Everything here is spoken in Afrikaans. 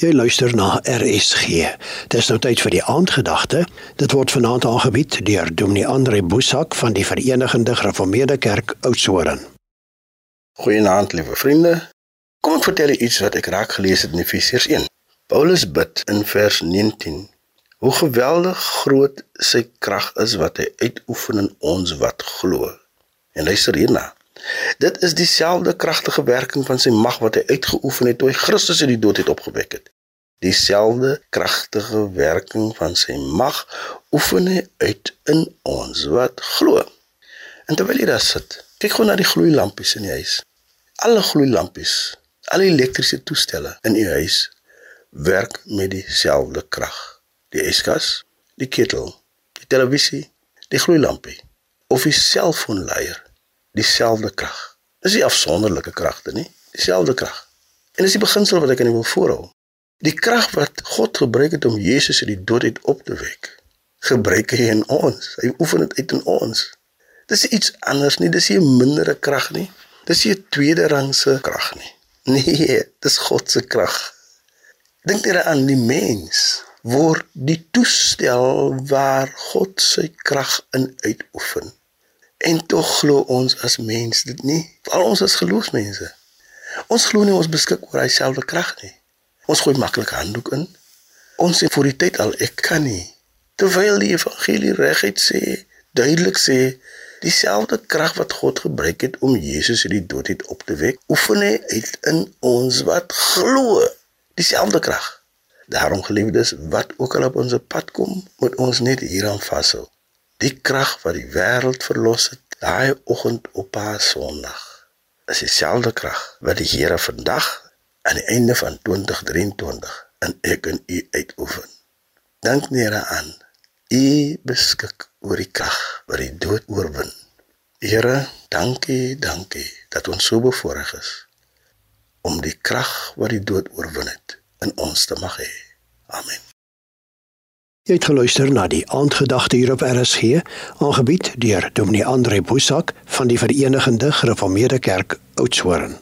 Jy luister na RSG. Dis nou tyd vir die aandgedagte. Dit word vanaand aangebied deur Dominee Andre Boesak van die Verenigde Gereformeerde Kerk Oudtshoorn. Goeienaand, liewe vriende. Kom ek vertel julle iets wat ek raak gelees het in Efesiërs 1. Paulus bid in vers 19. Hoe geweldig groot sy krag is wat hy uitoefen in ons wat glo. En luister hierna. Dit is dieselfde kragtige werking van sy mag wat hy uitgeoefen het toe hy Christus uit die dood het opgewek het. Dieselfde kragtige werking van sy mag oefen hy uit in ons wat glo. En terwyl jy daar sit, kyk gou na die gloeilampies in die huis. Alle gloeilampies, al die elektriese toestelle in u huis werk met dieselfde krag. Die yskas, die ketel, die televisie, die gloeilampie of die selfoonleier dieselfde krag. Dis nie afsonderlike kragte nie, dieselfde krag. En dis die beginsel wat ek aan julle wil voorhou. Die krag wat God gebruik het om Jesus uit die dood uit op te wek, gebruik hy in ons. Hy oefen dit uit in ons. Dis iets anders nie, dis nie 'n mindere krag nie. Dis nie 'n tweede rangse krag nie. Nee, dis God se krag. Dink net aan die mens word die toestel waar God sy krag in uitoefen. En tog glo ons as mens dit nie. Al ons as geloofsmense. Ons glo nie ons beskik oor dieselfde krag nie. Ons gooi maklik handdoek in. Ons sê vir die tyd al ek kan nie. Terwyl die evangelie reguit sê, duidelik sê, dieselfde krag wat God gebruik het om Jesus uit die dood uit op te wek, oefen hy uit in ons wat glo. Dieselfde krag. Daarom geliefdes, wat ook al op ons pad kom, moet ons net hieraan vashou. Die krag wat die wêreld verlos het daai oggend op haar Sondag. Is dieselfde krag wat die Here vandag aan die einde van 2023 in ek en u uitoefen. Dink net aan u beskik oor die krag wat die dood oorwin. Here, dankie, dankie dat ons so bevoorreg is om die krag wat die dood oorwin het in ons te mag hê. Amen. Jy het geluister na die aandgedagte hier op RSG, aangebied deur Dominee Andre Boesak van die Verenigde Gereformeerde Kerk Oudtshoorn.